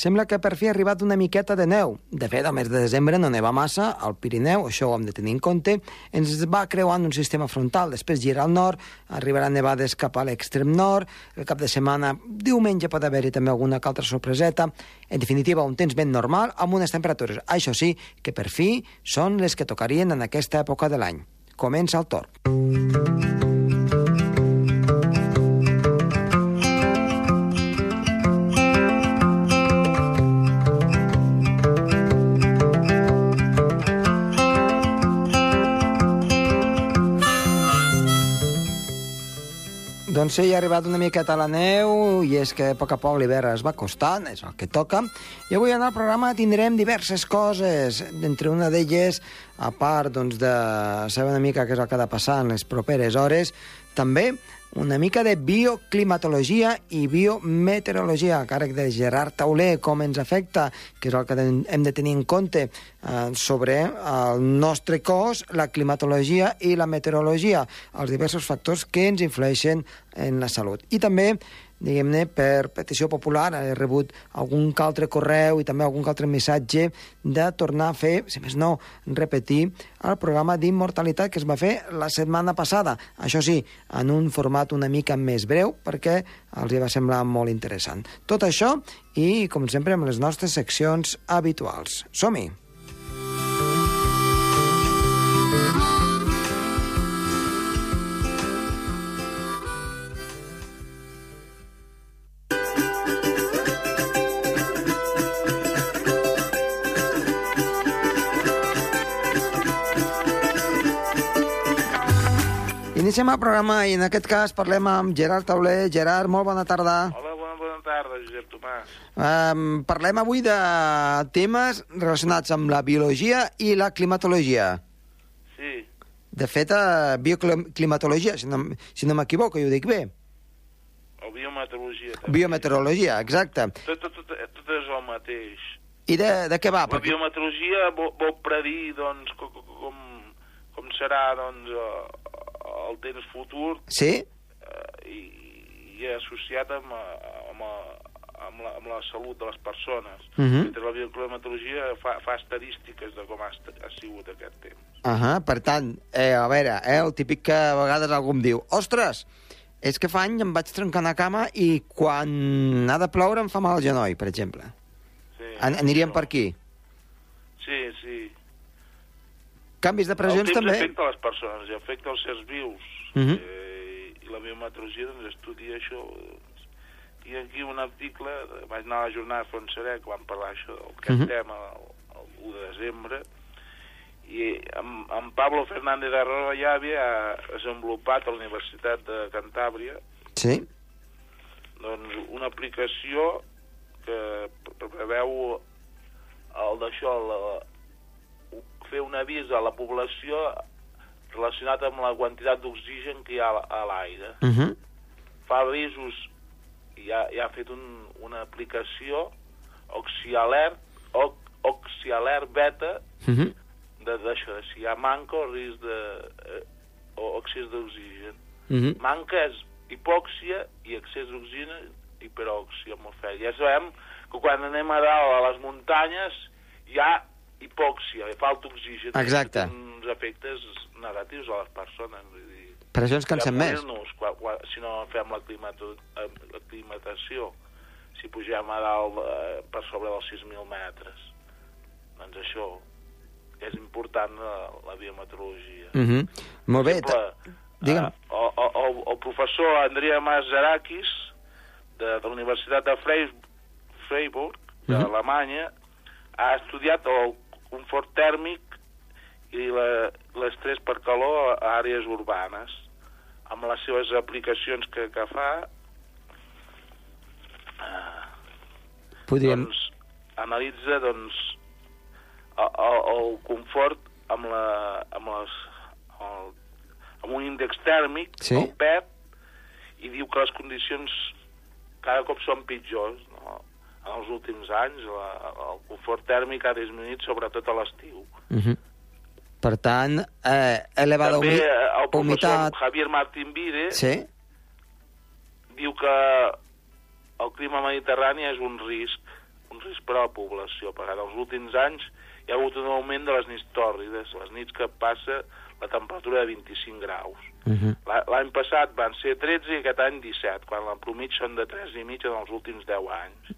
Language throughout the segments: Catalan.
sembla que per fi ha arribat una miqueta de neu. De fet, al mes de desembre no neva massa, al Pirineu, això ho hem de tenir en compte, ens va creuant un sistema frontal, després gira al nord, arribarà nevades cap a l'extrem nord, el cap de setmana, diumenge pot haver-hi també alguna altra sorpreseta, en definitiva, un temps ben normal, amb unes temperatures, això sí, que per fi són les que tocarien en aquesta època de l'any. Comença el torn. Doncs sí, ha arribat una miqueta la neu i és que a poc a poc l'hivern es va costant, és el que toca. I avui en el programa tindrem diverses coses, entre una d'elles, a part doncs, de saber una mica què és el que ha de passar en les properes hores, també una mica de bioclimatologia i biometeorologia a càrrec de Gerard Tauler, com ens afecta, que és el que hem de tenir en compte eh, sobre el nostre cos, la climatologia i la meteorologia, els diversos factors que ens influeixen en la salut. I també diguem-ne, per petició popular, he rebut algun altre correu i també algun altre missatge de tornar a fer, si més no, repetir el programa d'immortalitat que es va fer la setmana passada. Això sí, en un format una mica més breu, perquè els hi va semblar molt interessant. Tot això i, com sempre, amb les nostres seccions habituals. Som-hi! Iniciem el programa i en aquest cas parlem amb Gerard Tauler. Gerard, molt bona tarda. Hola, bona, bona tarda, Josep Tomàs. Um, parlem avui de temes relacionats amb la biologia i la climatologia. Sí. De fet, uh, bioclimatologia, si no, si no m'equivoco, jo ho dic bé. O biometeorologia. També. Biometeorologia, exacte. Tot, tot, tot, tot és el mateix. I de, de què va? La biometeorologia vol, vol predir, doncs, com, com, com serà, doncs, el temps futur sí? eh, i, i associat amb, amb, amb, la, amb la salut de les persones. Uh -huh. Mentre la bioclimatologia fa, fa estadístiques de com ha, ha sigut aquest temps. Uh -huh. Per tant, eh, a veure, eh, el típic que a vegades algú em diu ostres, és que fa any em vaig trencar una cama i quan ha de ploure em fa mal el genoll, per exemple. Sí, An Aniríem per aquí. Canvis de pressions el també? El afecta les persones i afecta els sers vius. Uh -huh. eh, I la biometeorologia doncs, estudia això. I aquí un article, vaig anar a la jornada de Fontserè, que van parlar això d'aquest uh -huh. tema el, el 1 de desembre, i amb, amb Pablo Fernández de Rollave ha desenvolupat a la Universitat de Cantàbria sí. doncs, una aplicació que preveu el d'això, fer un avís a la població relacionat amb la quantitat d'oxigen que hi ha a l'aire. Uh -huh. Fa avisos, i ha, i ha fet un, una aplicació Oxialert, Oxialert Beta, uh -huh. d'això, de, de si hi ha manca o risc de... Eh, o excés d'oxigen. Uh -huh. Manca és hipòxia i excés d'oxigen hiperòxia atmosfèrica. Ja sabem que quan anem a dalt a les muntanyes hi ha hipòxia, falta oxigen. Exacte. Uns efectes negatius a les persones. Vull dir, per això ens cansem més. Quan, quan, si no fem l'aclimatació, si pugem a dalt eh, per sobre dels 6.000 metres. Doncs això és important, la, la biometeorologia. Uh -huh. Molt bé. exemple, Digue'm. Eh, el, el, el professor Andrea Mazarakis, de, de la Universitat de Freiburg, d'Alemanya, uh -huh. ha estudiat el confort tèrmic i l'estrès per calor a àrees urbanes. Amb les seves aplicacions que, que fa, eh, Podríem... doncs, analitza doncs, el, el, el confort amb, la, amb, les, el, amb un índex tèrmic, sí? el PEP, i diu que les condicions cada cop són pitjors. En els últims anys la, el confort tèrmic ha disminuït sobretot a l'estiu. Uh -huh. Per tant, eh, elevada També humi el professor humitat... Javier Martín Vide sí? diu que el clima mediterrani és un risc, un risc per a la població, perquè en els últims anys hi ha hagut un augment de les nits tòrrides, les nits que passa la temperatura de 25 graus. Uh -huh. L'any passat van ser 13 i aquest any 17, quan la promig són de 3 i mig en els últims 10 anys.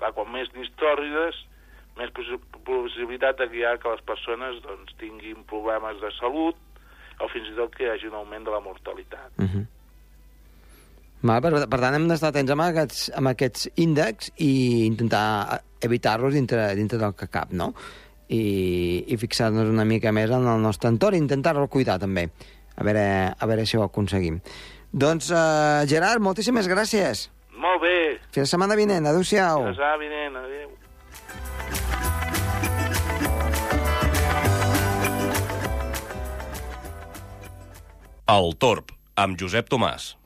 Clar, quan més nits tòrrides, més possibilitat de ha que les persones doncs, tinguin problemes de salut o fins i tot que hi hagi un augment de la mortalitat. Uh -huh. Mal, per, per tant, hem d'estar atents amb aquests, amb aquests índexs i intentar evitar-los dintre, dintre del que cap, no? I, i fixar-nos una mica més en el nostre entorn i intentar-lo cuidar, també. A veure, a veure si ho aconseguim. Doncs, uh, Gerard, moltíssimes gràcies. Molt bé. Fins la setmana vinent. Adéu-siau. Fins la setmana vinent. Adéu. El Torb, amb Josep Tomàs.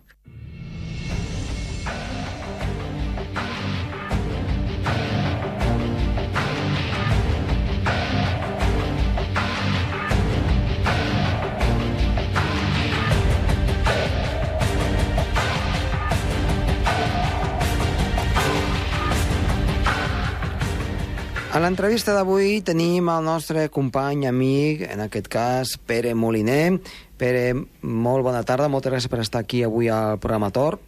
A l'entrevista d'avui tenim el nostre company, amic, en aquest cas, Pere Moliner. Pere, molt bona tarda, moltes gràcies per estar aquí avui al programa Tor.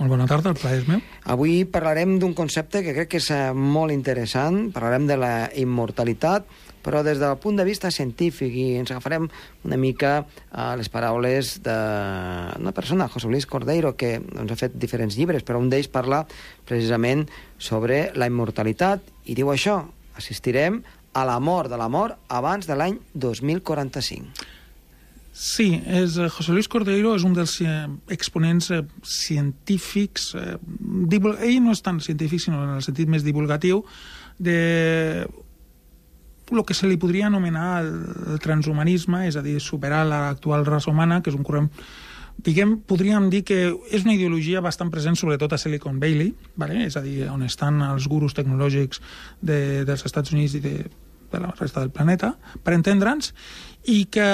Molt bona tarda, el plaer és meu. Avui parlarem d'un concepte que crec que és eh, molt interessant, parlarem de la immortalitat, però des del punt de vista científic i ens agafarem una mica a les paraules d'una persona, José Luis Cordeiro, que doncs, ha fet diferents llibres, però un d'ells parla precisament sobre la immortalitat i diu això, assistirem a la mort de la mort abans de l'any 2045. Sí, és, eh, José Luis Cordeiro és un dels eh, exponents eh, científics, eh, ell no és tan científic, sinó en el sentit més divulgatiu, de el que se li podria anomenar el transhumanisme, és a dir, superar l'actual raça humana, que és un corrent diguem, podríem dir que és una ideologia bastant present sobretot a Silicon Valley, vale? és a dir, on estan els gurus tecnològics de, dels Estats Units i de, de la resta del planeta, per entendre'ns, i que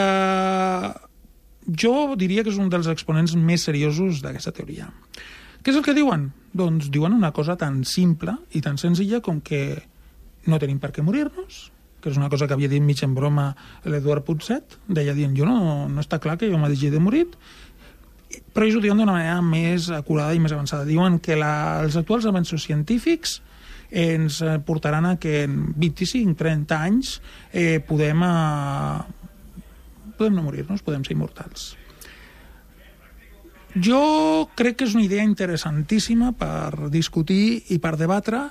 jo diria que és un dels exponents més seriosos d'aquesta teoria. Què és el que diuen? Doncs diuen una cosa tan simple i tan senzilla com que no tenim per què morir-nos, que és una cosa que havia dit mig en broma l'Eduard Putset, deia dient, jo no, no està clar que jo m'hagi de morir, però ells ho diuen d'una manera més acurada i més avançada. Diuen que la, els actuals avenços científics ens portaran a que en 25-30 anys eh, podem, eh, podem no morir-nos, podem ser immortals. Jo crec que és una idea interessantíssima per discutir i per debatre,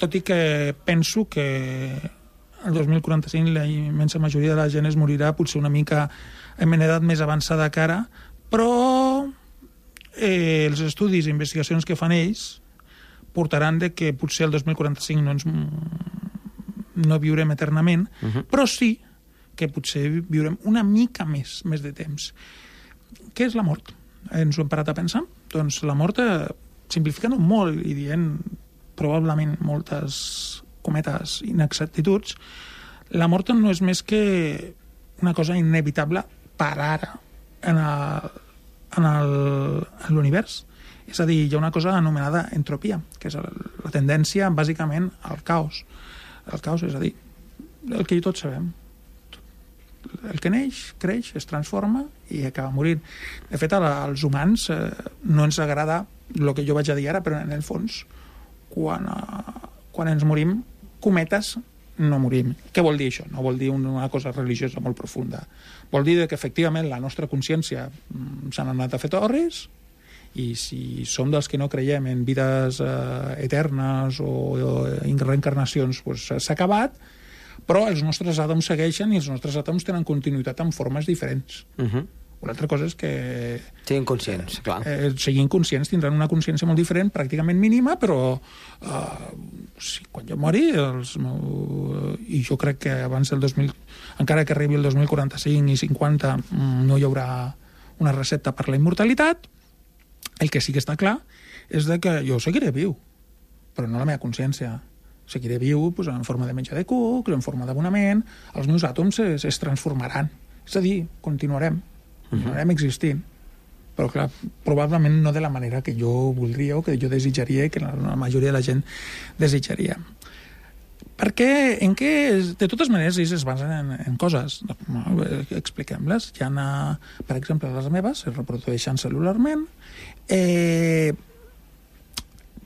tot i que penso que el 2045 la immensa majoria de la gent es morirà potser una mica en edat més avançada que ara, però eh, els estudis i investigacions que fan ells portaran de que potser el 2045 no ens no viurem eternament, uh -huh. però sí que potser viurem una mica més, més de temps. Què és la mort? Ens ho hem parat a pensar? Doncs la mort, eh, simplificant-ho molt i dient probablement moltes cometes inexactituds, la mort no és més que una cosa inevitable per ara en l'univers. És a dir, hi ha una cosa anomenada entropia, que és la tendència, bàsicament, al caos. El caos, és a dir, el que tots sabem. El que neix, creix, es transforma i acaba morint. De fet, als humans eh, no ens agrada el que jo vaig a dir ara, però en el fons, quan, eh, quan ens morim, cometes no morim. Què vol dir això? No vol dir una cosa religiosa molt profunda. Vol dir que efectivament la nostra consciència mm, s'han anat a fer torres i si som dels que no creiem en vides eh, eternes o, o en reencarnacions s'ha acabat, però els nostres àtoms segueixen i els nostres àtoms tenen continuïtat en formes diferents. Uh -huh. Una altra cosa és que... Siguin conscients, clar. Eh, siguin conscients, tindran una consciència molt diferent, pràcticament mínima, però eh, si, quan jo mori, els meu, i jo crec que abans del 2000, encara que arribi el 2045 i 50, mm, no hi haurà una recepta per la immortalitat, el que sí que està clar és de que jo seguiré viu, però no la meva consciència. Seguiré viu pues, en forma de menjar de cucs, en forma d'abonament, els meus àtoms es, es transformaran. És a dir, continuarem uh -huh. existint però clar, probablement no de la manera que jo voldria o que jo desitjaria i que la, la majoria de la gent desitjaria. perquè en què, de totes maneres, ells es basen en, en coses. No, Expliquem-les. Hi ha, per exemple, les meves es reprodueixen celularment, eh,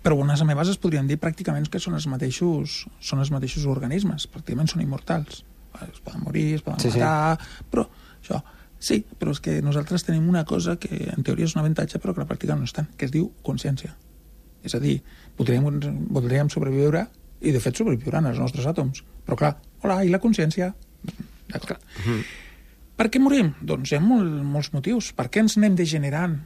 però unes amebes es podrien dir pràcticament que són els mateixos, són els mateixos organismes, pràcticament són immortals. Es poden morir, es poden Sí, sí. matar, però això... Sí, però és que nosaltres tenim una cosa que en teoria és un avantatge però que la pràctica no és tant, que es diu consciència. És a dir, voldríem, voldríem sobreviure i de fet sobreviuran els nostres àtoms. Però clar, hola, i la consciència? D'acord. Per què morim? Doncs hi ha molt, molts motius. Per què ens anem degenerant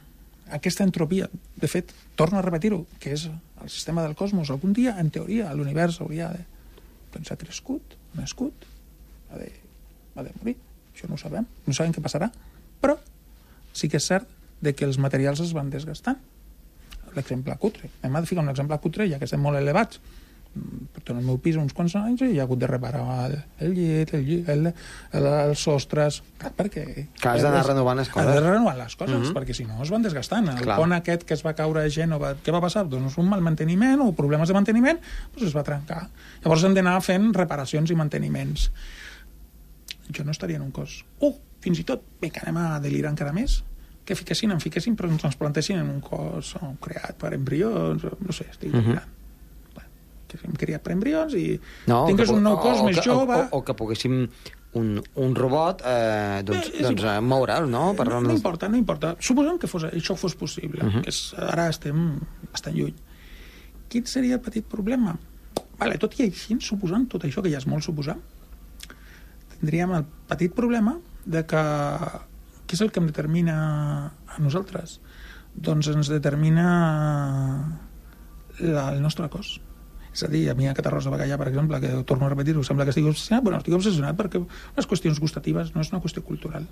aquesta entropia? De fet, torno a repetir-ho, que és el sistema del cosmos. Algun dia, en teoria, l'univers hauria de... Doncs ha crescut, ha nascut, ha de, ha de morir. Això no ho sabem, no sabem què passarà. Però sí que és cert de que els materials es van desgastant. L'exemple cutre. Hem de ficar un exemple cutre, ja que estem molt elevats. Mm, Porto en el meu pis uns quants anys i ha hagut de reparar el, el llit, el, llit, el, el, els sostres... Clar, perquè... Que has d'anar renovant les coses. Has de renovar les coses, mm -hmm. perquè si no es van desgastant. El Clar. pont aquest que es va caure a Gènova, què va passar? Doncs un mal manteniment o problemes de manteniment, doncs es va trencar. Llavors hem d'anar fent reparacions i manteniments jo no estaria en un cos. Uh, fins i tot, vinga, anem a delirar encara més, que fiquessin, em fiquessin, però ens transplantessin en un cos oh, creat per embrions, o no sé, estic. Uh -huh. que hem criat per embrions i que pu- un nou cos o, més que, jove... O, o, o que poguéssim un, un robot eh, doncs, Eh, doncs, eh, moure'l, no? Per no, no importa, no importa. Suposem que fos, això fos possible, uh -huh. que és, ara estem bastant lluny. Quin seria el petit problema? Vale, tot i així, suposant tot això, que ja és molt suposar, tindríem el petit problema de que què és el que em determina a nosaltres? Doncs ens determina la, el nostre cos. És a dir, a mi a Catarrosa Bagallà, per exemple, que torno a repetir-ho, sembla que estigui obsessionat, bueno, estic obsessionat perquè les qüestions gustatives no és una qüestió cultural.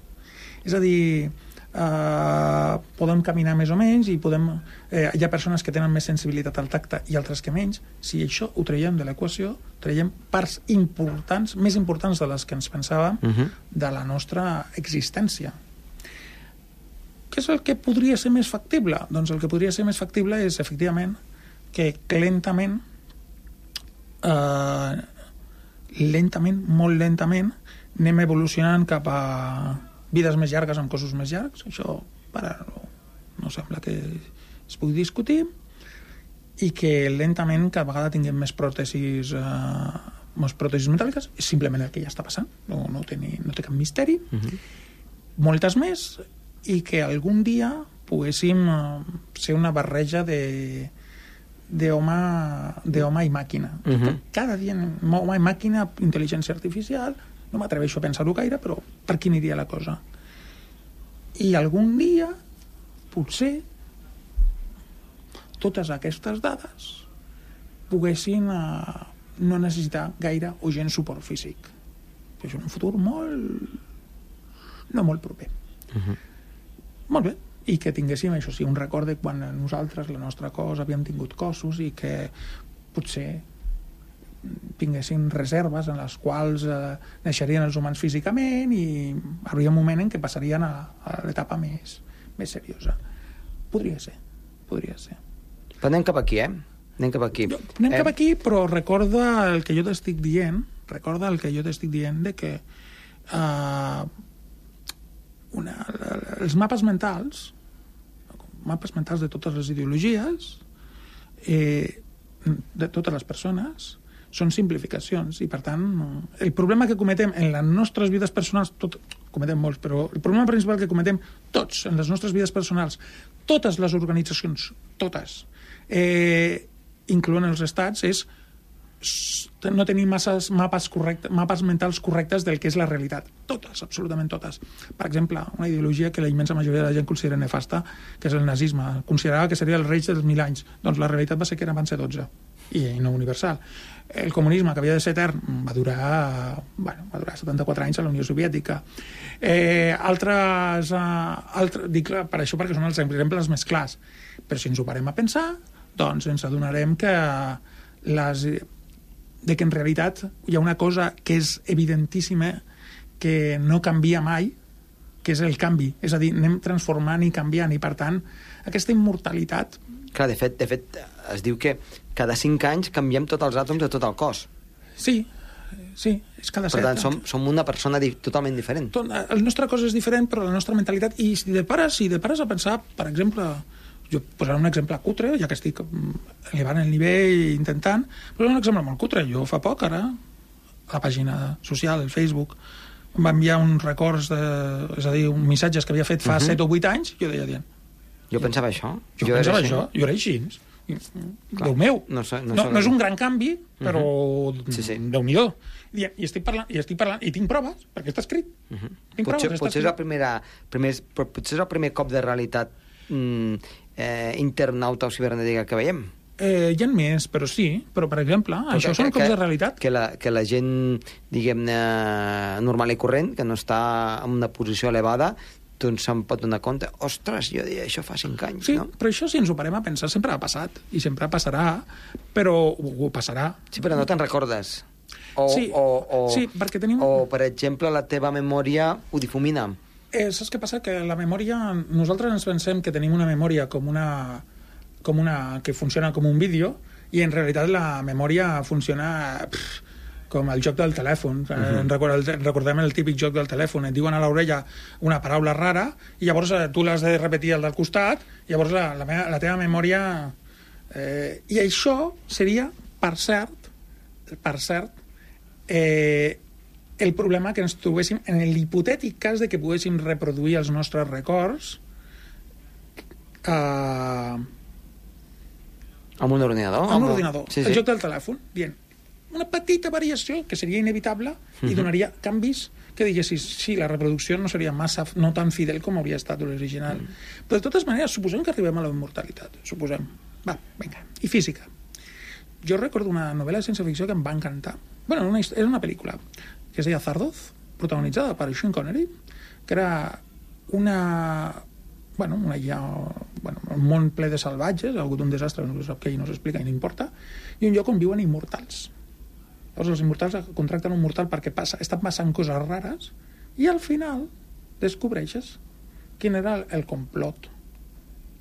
És a dir, eh, podem caminar més o menys i podem, eh, hi ha persones que tenen més sensibilitat al tacte i altres que menys. Si això ho traiem de l'equació, traiem parts importants, més importants de les que ens pensàvem, Uh -huh. de la nostra existència. Què és el que podria ser més factible? Doncs el que podria ser més factible és, efectivament, que lentament, eh, lentament, molt lentament, anem evolucionant cap a vides més llargues amb cossos més llargs. Això, ara, no, no sembla que es pugui discutir i que lentament cada vegada tinguem més pròtesis eh, més pròtesis metàl·liques, és simplement el que ja està passant, no, no, té, ni, no té cap misteri, uh -huh. moltes més, i que algun dia poguéssim eh, ser una barreja de d'home d'home i màquina. Uh -huh. Cada dia home i màquina, intel·ligència artificial, no m'atreveixo a pensar-ho gaire, però per quin aniria la cosa? I algun dia, potser, totes aquestes dades poguessin eh, no necessitar gaire o gens suport físic. Però això en un futur molt... no molt proper. Uh -huh. Molt bé. I que tinguéssim, això sí, un record de quan nosaltres, la nostra cos, havíem tingut cossos i que potser tinguessin reserves en les quals eh, naixerien els humans físicament i hauria un moment en què passarien a, a l'etapa més, més seriosa. Podria ser, podria ser. Però anem cap aquí, eh? Anem cap aquí. Anem cap aquí, però recorda el que jo t'estic dient, recorda el que jo t'estic dient de que uh, una, els mapes mentals, mapes mentals de totes les ideologies, eh, de totes les persones, són simplificacions i per tant el problema que cometem en les nostres vides personals tot, cometem molts, però el problema principal que cometem tots en les nostres vides personals totes les organitzacions, totes eh, incloent els estats és no tenir masses mapes, correcte, mapes mentals correctes del que és la realitat. Totes, absolutament totes. Per exemple, una ideologia que la immensa majoria de la gent considera nefasta, que és el nazisme. Considerava que seria el rei dels mil anys. Doncs la realitat va ser que eren van ser 12 i no universal. El comunisme, que havia de ser etern, va durar, bueno, va durar 74 anys a la Unió Soviètica. Eh, altres, eh, altres, dic per això perquè són els exemples més clars. Però si ens ho parem a pensar, doncs ens adonarem que les, de que en realitat hi ha una cosa que és evidentíssima que no canvia mai, que és el canvi. És a dir, anem transformant i canviant, i per tant, aquesta immortalitat Clar, de fet, de fet, es diu que cada cinc anys canviem tots els àtoms de tot el cos. Sí, sí, és cada Per set. tant, som, som una persona di totalment diferent. Tot, el nostre cos és diferent, però la nostra mentalitat... I si de pares, si de pares a pensar, per exemple, jo posaré un exemple cutre, ja que estic mm, elevant el nivell i intentant, però un exemple molt cutre. Jo fa poc, ara, a la pàgina social, el Facebook, va enviar uns records, de, és a dir, uns missatges que havia fet fa uh -huh. 7 o 8 anys, jo deia dient, Jo pensava això. jo, era pensava això, jo era així. I, Clar. Déu meu. No sé- no no, no és un gran canvi, però Sí, sí. Déu-n'hi-do. I, I estic parlant, i estic parlant, i tinc proves, perquè està escrit. Uh -huh. Tinc Potser, proves, potser, és la escrit. primera, primer, potser és el primer cop de realitat mm, eh, internauta o cibernètica que veiem. Eh, hi ha més, però sí. Però, per exemple, això Perquè són que- cops de realitat. Que la, que la gent, diguem-ne, normal i corrent, que no està en una posició elevada, doncs se'n pot donar compte. Ostres, jo deia això fa cinc anys, Sí, no? però això, si ens ho parem a pensar, sempre ha passat. I sempre passarà, però ho passarà. Sí, però no te'n recordes. O, Sí, o, o, sí, perquè tenim- O, per exemple, la teva memòria ho difumina. Eh, saps què passa? Que la memòria... Nosaltres ens pensem que tenim una memòria com una, com una que funciona com un vídeo i en realitat la memòria funciona pff, com el joc del telèfon. Uh -huh. recordem, recordem el típic joc del telèfon. Et diuen a l'orella una paraula rara i llavors eh, tu l'has de repetir al del costat i llavors la, la, meva, la teva memòria... Eh, I això seria, per cert, per cert, eh, el problema que ens trobéssim en l'hipotètic cas de que poguéssim reproduir els nostres records eh, Amb un ordinador? amb un ordinador, Sí, el sí. joc del telèfon, dient una petita variació que seria inevitable Mhm. i donaria canvis que diguessis, sí, la reproducció no seria massa, no tan fidel com hauria estat l'original. Mhm. Però de totes maneres, suposem que arribem a la immortalitat, suposem. Va, vinga. I física. Jo recordo una novel·la de ciència-ficció que em va encantar. bueno, una, era una pel·lícula que es deia Zardoz, protagonitzada per Sean Connery, que era una bueno, una illa, bueno, un món ple de salvatges, ha hagut un desastre, no se sap què i no s'explica i no importa, i un lloc on viuen immortals. Llavors els immortals contracten un mortal perquè passa, estan passant coses rares i al final descobreixes quin era el, complot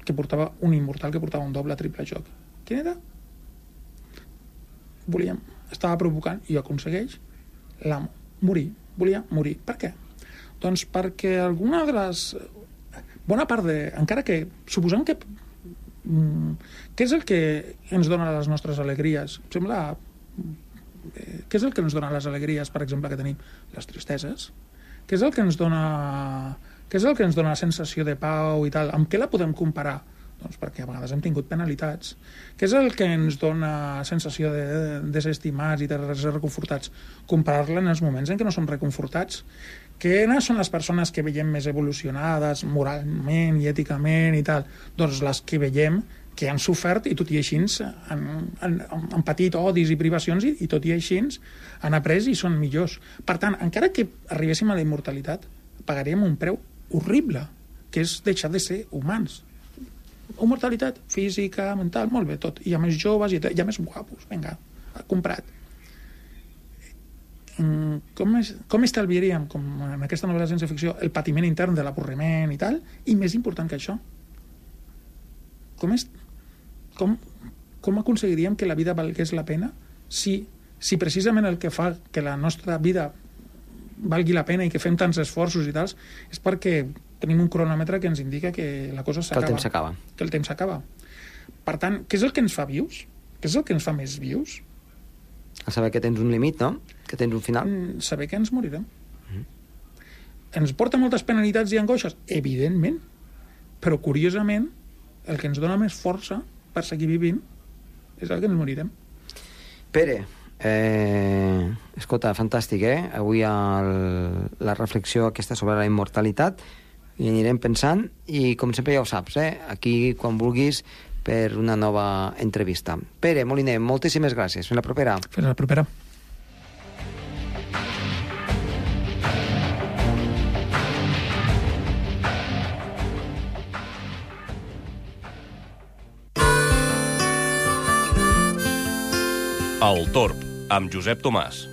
que portava un immortal que portava un doble triple joc. Quin era? Volia, estava provocant i aconsegueix la, morir. Volia morir. Per què? Doncs perquè alguna de les... Bona part de... Encara que... Suposem que... Mm, què és el que ens dona les nostres alegries? Em sembla... eh, Què és el que ens dona les alegries, per exemple, que tenim? Les tristeses. Què és el que ens dona... Què és el que ens dona la sensació de pau i tal? Amb què la podem comparar? Doncs perquè a vegades hem tingut penalitats. Què és el que ens dona sensació de, de desestimats i de reconfortats? Comparar-la en els moments en què no som reconfortats. Quines són les persones que veiem més evolucionades moralment i èticament i tal? Doncs les que veiem que han sofert i tot i així han, han, han patit odis i privacions i, i tot i així han après i són millors. Per tant, encara que arribéssim a la immortalitat, pagaríem un preu horrible, que és deixar de ser humans. Immortalitat física, mental, molt bé, tot. I a més joves i a més guapos. Vinga, comprat. Mm, Com, es, com estalviaríem, com en aquesta novel·la de ciència-ficció, el patiment intern de l'avorriment i tal, i més important que això, com, és, com, com aconseguiríem que la vida valgués la pena si, si precisament el que fa que la nostra vida valgui la pena i que fem tants esforços i tals és perquè tenim un cronòmetre que ens indica que la cosa Que el s'acaba. temps s'acaba. Que el temps s'acaba. Per tant, què és el que ens fa vius? Què és el que ens fa més vius? A saber que tens un límit, no? Que tens un final. Mm, saber que ens morirem. Ens porta moltes penalitats i angoixes? Evidentment. Però, curiosament, el que ens dona més força per seguir vivint és el que ens morirem. Pere, eh, escolta, fantàstic, eh? Avui el, la reflexió aquesta sobre la immortalitat i anirem pensant i, com sempre ja ho saps, eh? Aquí, quan vulguis, per una nova entrevista. Pere Moliner, moltíssimes gràcies. Fins la propera. Fins la propera. El Torb, amb Josep Tomàs.